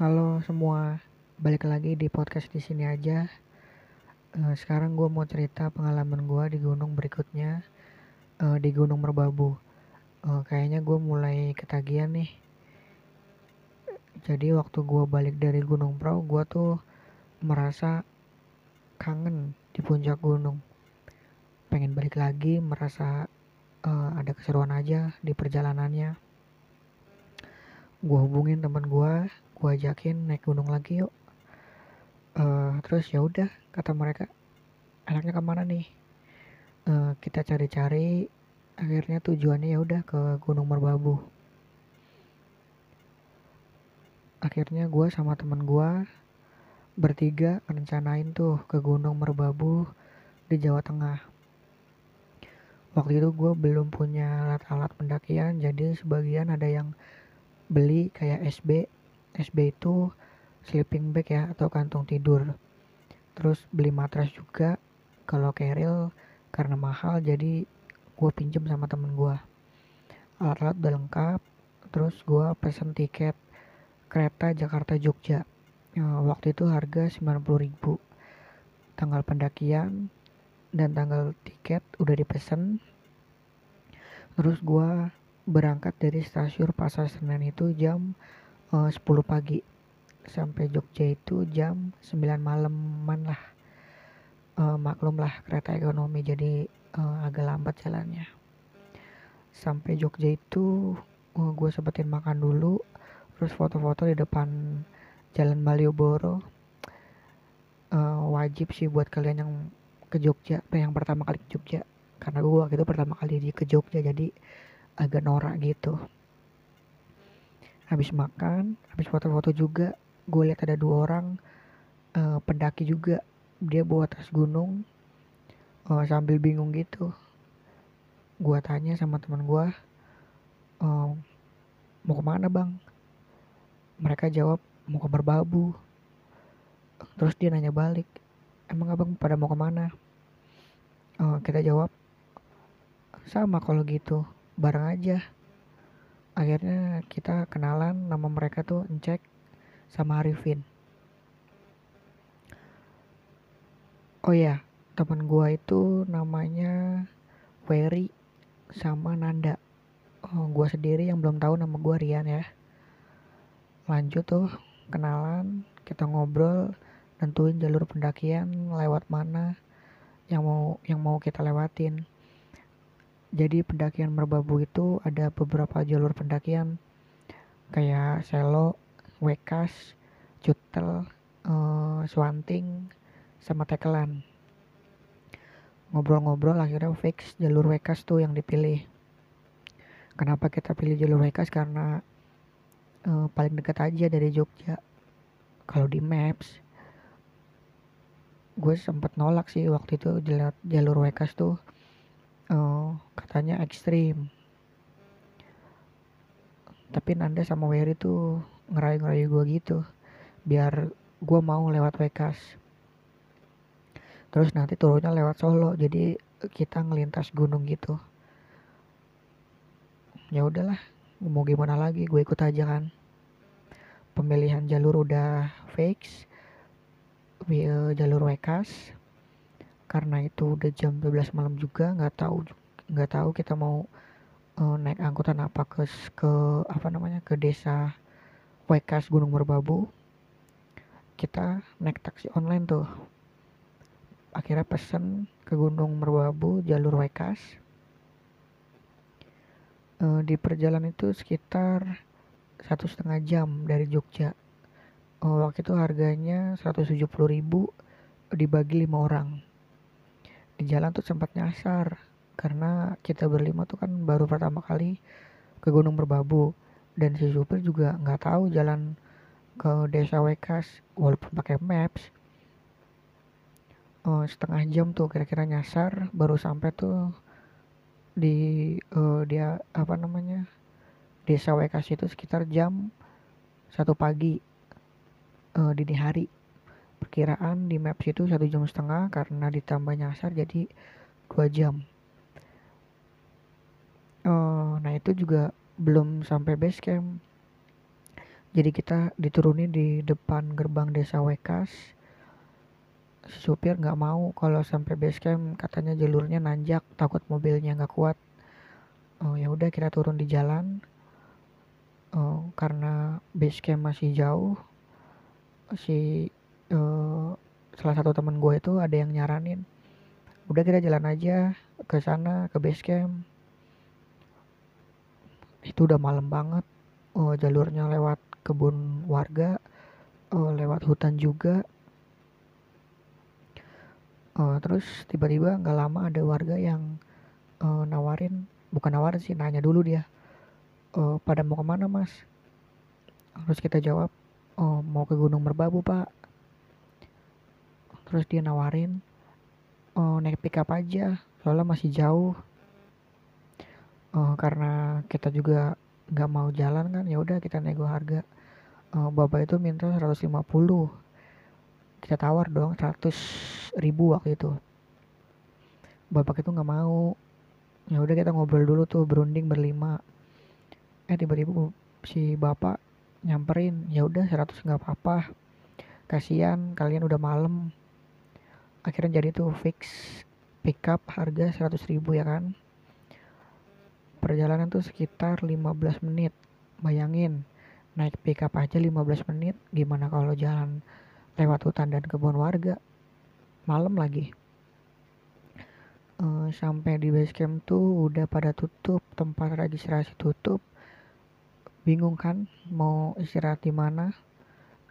Halo semua, balik lagi di podcast di sini aja. Uh, sekarang gue mau cerita pengalaman gue di gunung berikutnya, uh, di Gunung Merbabu. Uh, kayaknya gue mulai ketagihan nih. Jadi waktu gue balik dari Gunung Pro, gue tuh merasa kangen di puncak gunung. Pengen balik lagi, merasa ada keseruan aja di perjalanannya. Gue hubungin temen gue, gue ajakin naik gunung lagi yuk. Uh, terus ya udah kata mereka enaknya ke mana nih? Uh, kita cari-cari akhirnya tujuannya ya udah ke Gunung Merbabu. Akhirnya gue sama temen gue bertiga rencanain tuh ke Gunung Merbabu di Jawa Tengah. Waktu itu gue belum punya alat-alat pendakian jadi sebagian ada yang beli kayak SB SB itu sleeping bag ya atau kantung tidur. Terus beli matras juga kalau keril karena mahal jadi gue pinjem sama temen gue alat-alat udah lengkap terus gue pesen tiket kereta Jakarta Jogja. Ya, waktu itu harga 90 ribu. Tanggal pendakian dan tanggal tiket udah dipesen. Terus gue berangkat dari stasiun Pasar Senen itu jam uh, eh, 10 pagi. Sampai Jogja itu jam 9 malaman lah. Uh, maklum lah kereta ekonomi jadi uh, agak lambat jalannya. Sampai Jogja itu uh, gue sempetin makan dulu terus foto-foto di depan jalan Malioboro. Uh, wajib sih buat kalian yang ke Jogja yang pertama kali ke Jogja. Karena gue waktu itu pertama kali di ke Jogja jadi agak norak gitu habis makan habis foto-foto juga gue lihat ada dua orang uh, pendaki juga dia bawa tas gunung uh, sambil bingung gitu. Gue tanya sama teman gue uh, mau ke mana bang? Mereka jawab mau ke Merbabu terus dia nanya balik emang abang pada mau ke mana? Uh, kita jawab sama kalau gitu bareng aja akhirnya kita kenalan nama mereka tuh Encek sama Arifin. Oh ya teman gua itu namanya Ferry sama Nanda. Oh, gua sendiri yang belum tahu nama gua Rian ya. Lanjut tuh kenalan kita ngobrol nentuin jalur pendakian lewat mana yang mau yang mau kita lewatin jadi pendakian merbabu itu ada beberapa jalur pendakian kayak selo, wekas, cutel, uh, swanting, sama tekelan. Ngobrol-ngobrol akhirnya fix jalur wekas tuh yang dipilih. Kenapa kita pilih jalur wekas? Karena uh, paling dekat aja dari Jogja. Kalau di Maps, gue sempet nolak sih waktu itu jalur wekas tuh Oh, katanya ekstrim. Tapi Nanda sama Wery tuh ngerayu-ngerayu gue gitu. Biar gue mau lewat Wekas. Terus nanti turunnya lewat Solo. Jadi kita ngelintas gunung gitu. Ya udahlah, mau gimana lagi, gue ikut aja kan. Pemilihan jalur udah fix. Jalur Wekas karena itu udah jam 12 malam juga nggak tahu nggak tahu kita mau uh, naik angkutan apa ke ke apa namanya ke desa Wekas Gunung Merbabu. Kita naik taksi online tuh. Akhirnya pesen ke Gunung Merbabu jalur Wekas. Uh, di perjalanan itu sekitar satu setengah jam dari Jogja. Uh, waktu itu harganya 170 ribu dibagi lima orang jalan tuh sempat nyasar. Karena kita berlima tuh kan baru pertama kali ke Gunung Merbabu dan si supir juga nggak tahu jalan ke desa Wekas walaupun pakai maps. Uh, setengah jam tuh kira-kira nyasar baru sampai tuh di uh, dia apa namanya desa Wekas itu sekitar jam satu pagi uh, dini hari perkiraan di maps itu satu jam setengah karena ditambah nyasar jadi dua jam. Oh, nah itu juga belum sampai base camp. Jadi kita diturunin di depan gerbang desa Wekas. Supir nggak mau kalau sampai base camp katanya jalurnya nanjak takut mobilnya nggak kuat. Oh ya udah kita turun di jalan. Oh, karena base camp masih jauh si uh, salah satu teman gue itu ada yang nyaranin udah kita jalan aja ke sana ke base camp. Itu udah malam banget. Oh, jalurnya lewat kebun warga oh, lewat hutan juga. Oh, terus tiba-tiba nggak lama ada warga yang uh, nawarin bukan nawarin sih nanya dulu dia uh, pada mau ke mana mas? Terus kita jawab oh mau ke Gunung Merbabu pak terus dia nawarin oh naik pickup aja soalnya masih jauh. Oh karena kita juga nggak mau jalan kan ya udah kita nego harga. Uh, bapak itu minta 150 kita tawar dong 100 ribu waktu itu. Bapak itu nggak mau. Ya udah kita ngobrol dulu tuh berunding berlima. Eh tiba-tiba si bapak nyamperin ya udah 100 nggak apa-apa. Kasihan kalian udah malam akhirnya jadi tuh fix pickup harga 100 ribu ya kan? Perjalanan tuh sekitar 15 menit. Bayangin naik pickup aja 15 menit gimana kalau jalan lewat hutan dan kebun warga? Malam lagi. Uh, sampai di base camp tuh udah pada tutup tempat registrasi tutup. Bingung kan mau istirahat di mana?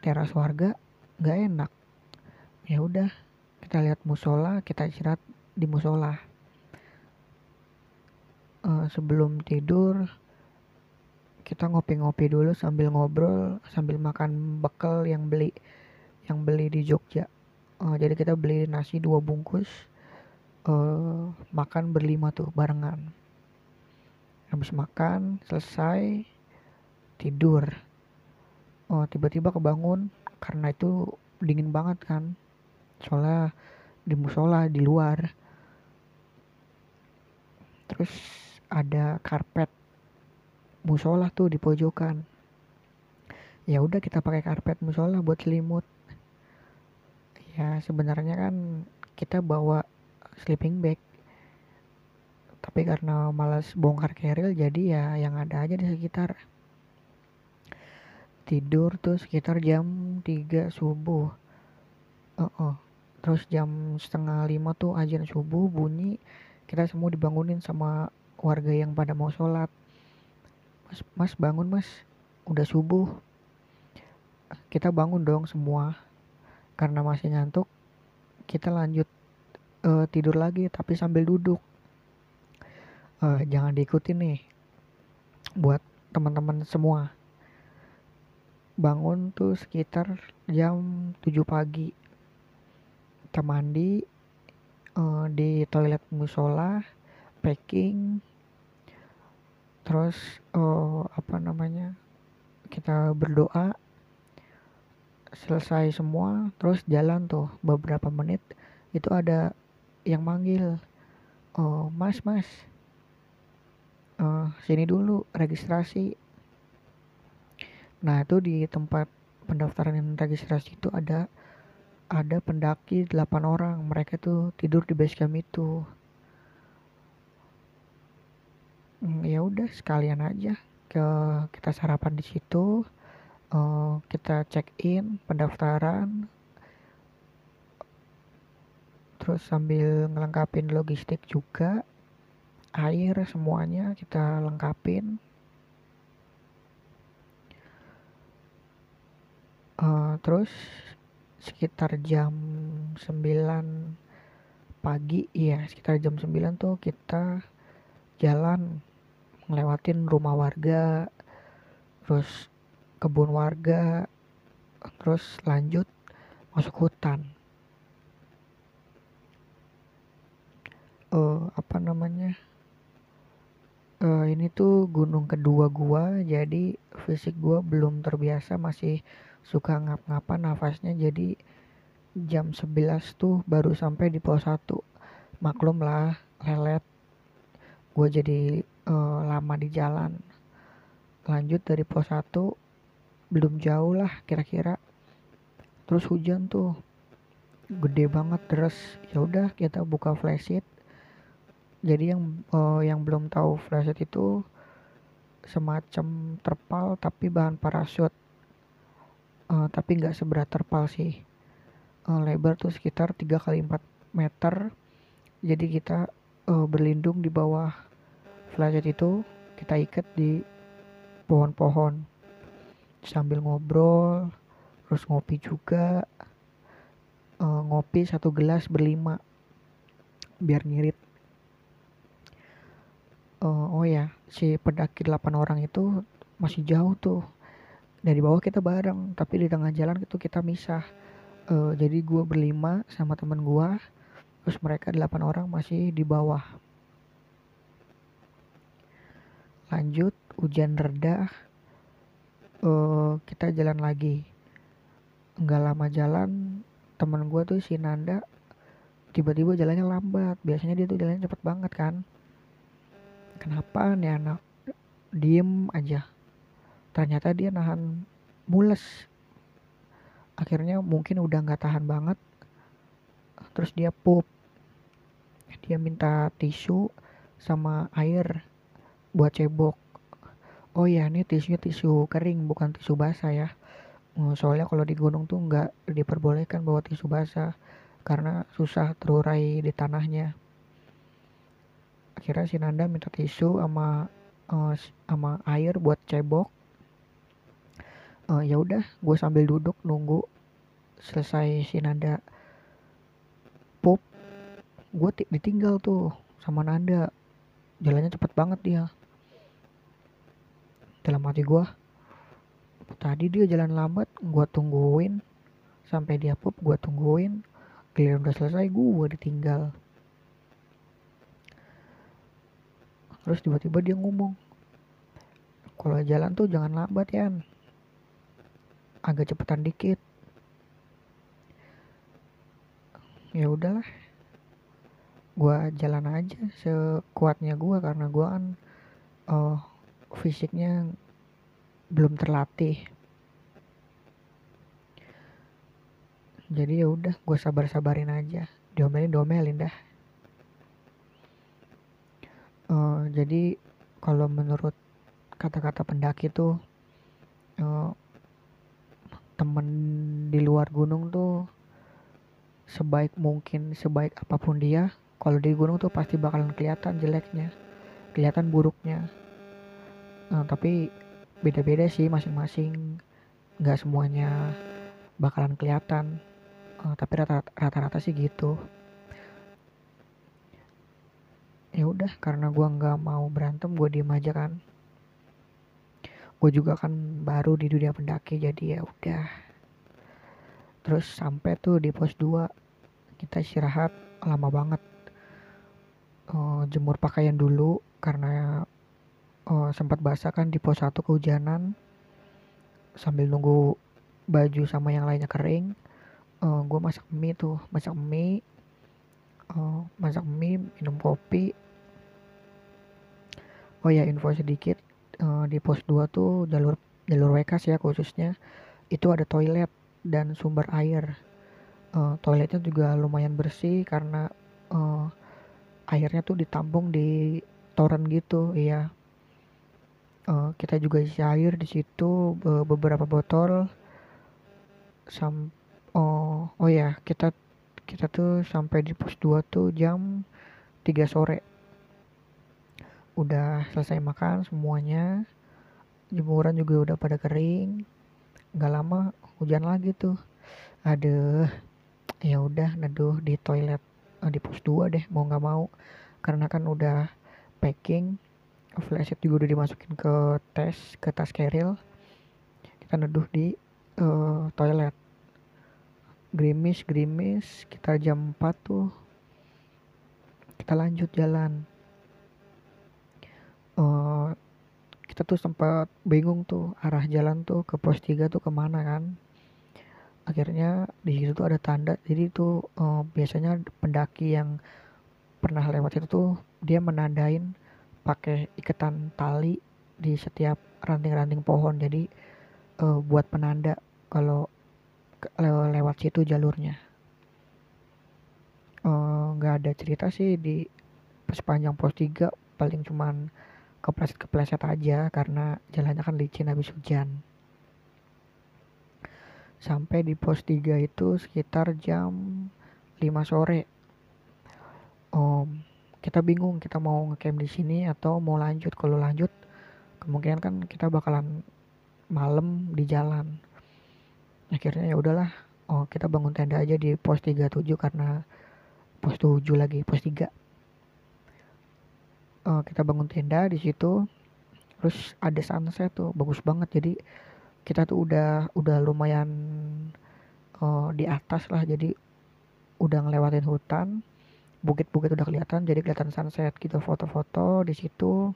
Teras warga nggak enak. Ya udah kita lihat musola kita istirahat di musola. Uh, sebelum tidur kita ngopi-ngopi dulu sambil ngobrol sambil makan bekal yang beli yang beli di Jogja. Uh, jadi kita beli nasi dua bungkus uh, makan berlima tuh barengan. Habis makan selesai tidur. Oh tiba-tiba kebangun karena itu dingin banget kan soalnya di musola di luar. Terus ada karpet musola tuh di pojokan. Ya udah kita pakai karpet musola buat selimut. Ya sebenarnya kan kita bawa sleeping bag. Tapi karena malas bongkar keril jadi ya yang ada aja di sekitar. Tidur tuh sekitar jam 3 subuh. Oh, oh. Terus jam setengah lima tuh ajan subuh bunyi kita semua dibangunin sama warga yang pada mau sholat. Mas mas bangun mas. Udah subuh. Kita bangun dong semua. Karena masih ngantuk kita lanjut uh, tidur lagi tapi sambil duduk. Uh, jangan diikuti nih buat teman-teman semua. Bangun tuh sekitar jam 7 pagi kita mandi uh, di toilet musola packing terus uh, apa namanya kita berdoa selesai semua terus jalan tuh beberapa menit itu ada yang manggil oh mas mas uh, sini dulu registrasi. Nah itu di tempat pendaftaran yang registrasi itu ada ada pendaki 8 orang mereka tuh tidur di base camp itu. Hmm, ya udah sekalian aja ke kita sarapan di situ uh, kita check in pendaftaran. Terus sambil ngelengkapin logistik juga air semuanya kita lengkapin. Uh, terus sekitar jam 9 pagi ya sekitar jam 9 tuh kita jalan ngelewatin rumah warga terus kebun warga terus lanjut masuk hutan. Uh, apa namanya? Uh, ini tuh gunung kedua gua jadi fisik gua belum terbiasa masih suka ngap-ngapan nafasnya jadi jam 11 tuh baru sampai di pos 1 maklum lah lelet gue jadi uh, lama di jalan. Lanjut dari pos 1 belum jauh lah kira-kira. Terus hujan tuh gede banget terus ya udah kita buka flashlight jadi yang uh, yang belum tahu flashlight itu semacam terpal tapi bahan parasut uh, tapi nggak seberat terpal sih. Uh, lebar tuh sekitar 3 kali 4 meter. Jadi kita uh, berlindung di bawah flashlight itu kita ikat di pohon-pohon. Sambil ngobrol terus ngopi juga. Uh, ngopi satu gelas berlima biar ngirit. Uh, oh ya si pendaki 8 orang itu masih jauh tuh dari bawah kita bareng tapi di tengah jalan itu kita misah. Uh, jadi gue berlima sama temen gue terus mereka 8 orang masih di bawah. Lanjut hujan reda. Uh, kita jalan lagi. Nggak lama jalan temen gue tuh si Nanda tiba-tiba jalannya lambat. Biasanya dia tuh jalannya cepet banget kan. Kenapa nih anak? Diem aja ternyata dia nahan mules. Akhirnya mungkin udah nggak tahan banget. Terus dia pup. Dia minta tisu sama air buat cebok. Oh ya ini tisunya tisu kering bukan tisu basah ya. Oh, soalnya kalau di gunung tuh nggak diperbolehkan bawa tisu basah karena susah terurai di tanahnya. Akhirnya si Nanda minta tisu sama uh, sama air buat cebok uh, ya udah gue sambil duduk nunggu selesai si Nanda pup gue ditinggal tuh sama Nanda. Jalannya cepet banget dia. Dalam hati gue tadi dia jalan lambat gue tungguin. Sampai dia pup gue tungguin. Giliran udah selesai gue ditinggal. Terus tiba-tiba dia ngomong kalau jalan tuh jangan lambat ya agak cepetan dikit. Ya udahlah. Gue jalan aja sekuatnya gue karena gue kan uh, fisiknya belum terlatih. Jadi ya udah gue sabar sabarin aja. Diomelin diomelin dah. Uh, jadi kalau menurut kata-kata pendaki tuh uh, temen di luar gunung tuh sebaik mungkin sebaik apa pun dia kalau di gunung tuh pasti bakalan kelihatan jeleknya kelihatan buruknya Nah, tapi beda-beda sih masing-masing. Nggak semuanya bakalan kelihatan. Uh, tapi rata-rata sih gitu. Ya udah, karena gua nggak mau berantem, gue diem aja kan. Gue juga kan baru di dunia pendaki, jadi ya udah. Terus sampai tuh di pos 2 kita istirahat lama banget. Uh, jemur pakaian dulu karena uh, sempat basah kan di pos 1 kehujanan sambil nunggu baju sama yang lainnya kering uh, eh, gue masak mie tuh masak mie uh, masak mie minum kopi oh ya info sedikit uh, di pos 2 tuh jalur jalur WK ya khususnya itu ada toilet dan sumber air. Uh, toiletnya juga lumayan bersih karena uh, airnya tuh ditampung di toren gitu iya. Uh, kita juga isi air di situ beberapa botol sam oh oh ya kita kita tuh sampai di pos 2 tuh jam 3 sore udah selesai makan semuanya jemuran juga udah pada kering nggak lama hujan lagi tuh. Ada ya udah neduh di toilet uh, di pos 2 deh mau nggak mau. Karena kan udah packing flashlight juga udah dimasukin ke tes ke tas keril. Kita neduh di uh, toilet. Gerimis gerimis kita jam 4 tuh. Kita lanjut jalan uh, kita tuh sempat bingung tuh arah jalan tuh ke pos 3 tuh ke mana kan. Akhirnya di situ tuh ada tanda. Jadi tuh uh, biasanya pendaki yang pernah lewat itu tuh dia menandain pakai ikatan tali di setiap ranting-ranting pohon. Jadi uh, buat penanda kalau le lewat situ jalurnya. Nggak uh, ada cerita sih di sepanjang pos 3 paling cuman kepleset-kepleset aja karena jalannya kan licin habis hujan. Sampai di pos 3 itu sekitar jam 5 sore. Um, kita bingung kita mau ngecamp di sini atau mau lanjut. Kalau lanjut kemungkinan kan kita bakalan malam di jalan. Akhirnya ya udahlah oh kita bangun tenda aja di pos 37 karena pos 7 lagi pos 3 uh, kita bangun tenda di situ terus ada sunset tuh bagus banget. Jadi kita tuh udah udah lumayan uh, di atas lah. Jadi udah ngelewatin hutan bukit-bukit udah kelihatan jadi kelihatan sunset gitu. Foto-foto di situ.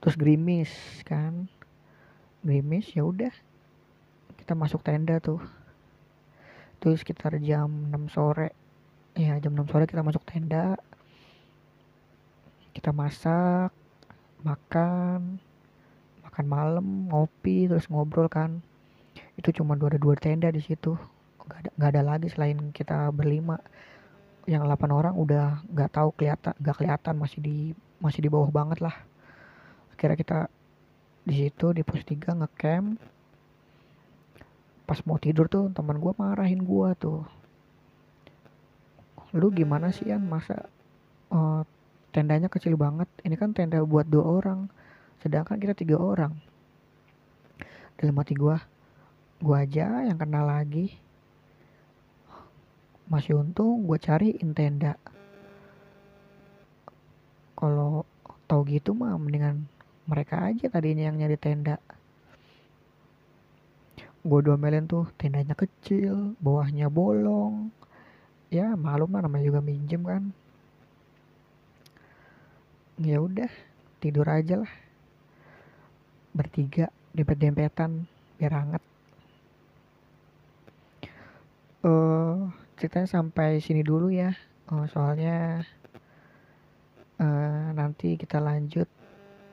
Terus gerimis kan. Gerimis ya udah. Kita masuk tenda tuh. Terus sekitar jam 6 sore. Ya jam 6 sore kita masuk tenda kita masak makan makan malam ngopi terus ngobrol kan. Itu cuma dua ada dua tenda di situ. Nggak ada nggak ada lagi selain kita berlima. Yang delapan orang udah nggak tahu kelihatan nggak kelihatan masih di masih di bawah banget lah. Akhirnya kita di situ di pos tiga ngecamp. Pas mau tidur tuh teman gue marahin gue tuh. Lu gimana sih An masa uh, tendanya kecil banget. Ini kan tenda buat dua orang. Sedangkan kita tiga orang. Dalam hati gue gue aja yang kenal lagi. Masih untung gue cari tenda. Kalau tau gitu mah mendingan mereka aja tadinya yang nyari tenda. Gue domelin tuh tendanya kecil bawahnya bolong. Ya malum lah namanya juga minjem kan ya udah tidur aja lah. Bertiga dempet-dempetan biar hangat. Uh, ceritanya sampai sini dulu ya. Uh, soalnya uh, nanti kita lanjut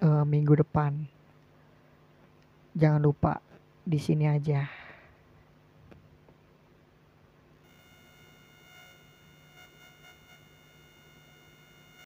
uh, minggu depan. Jangan lupa di sini aja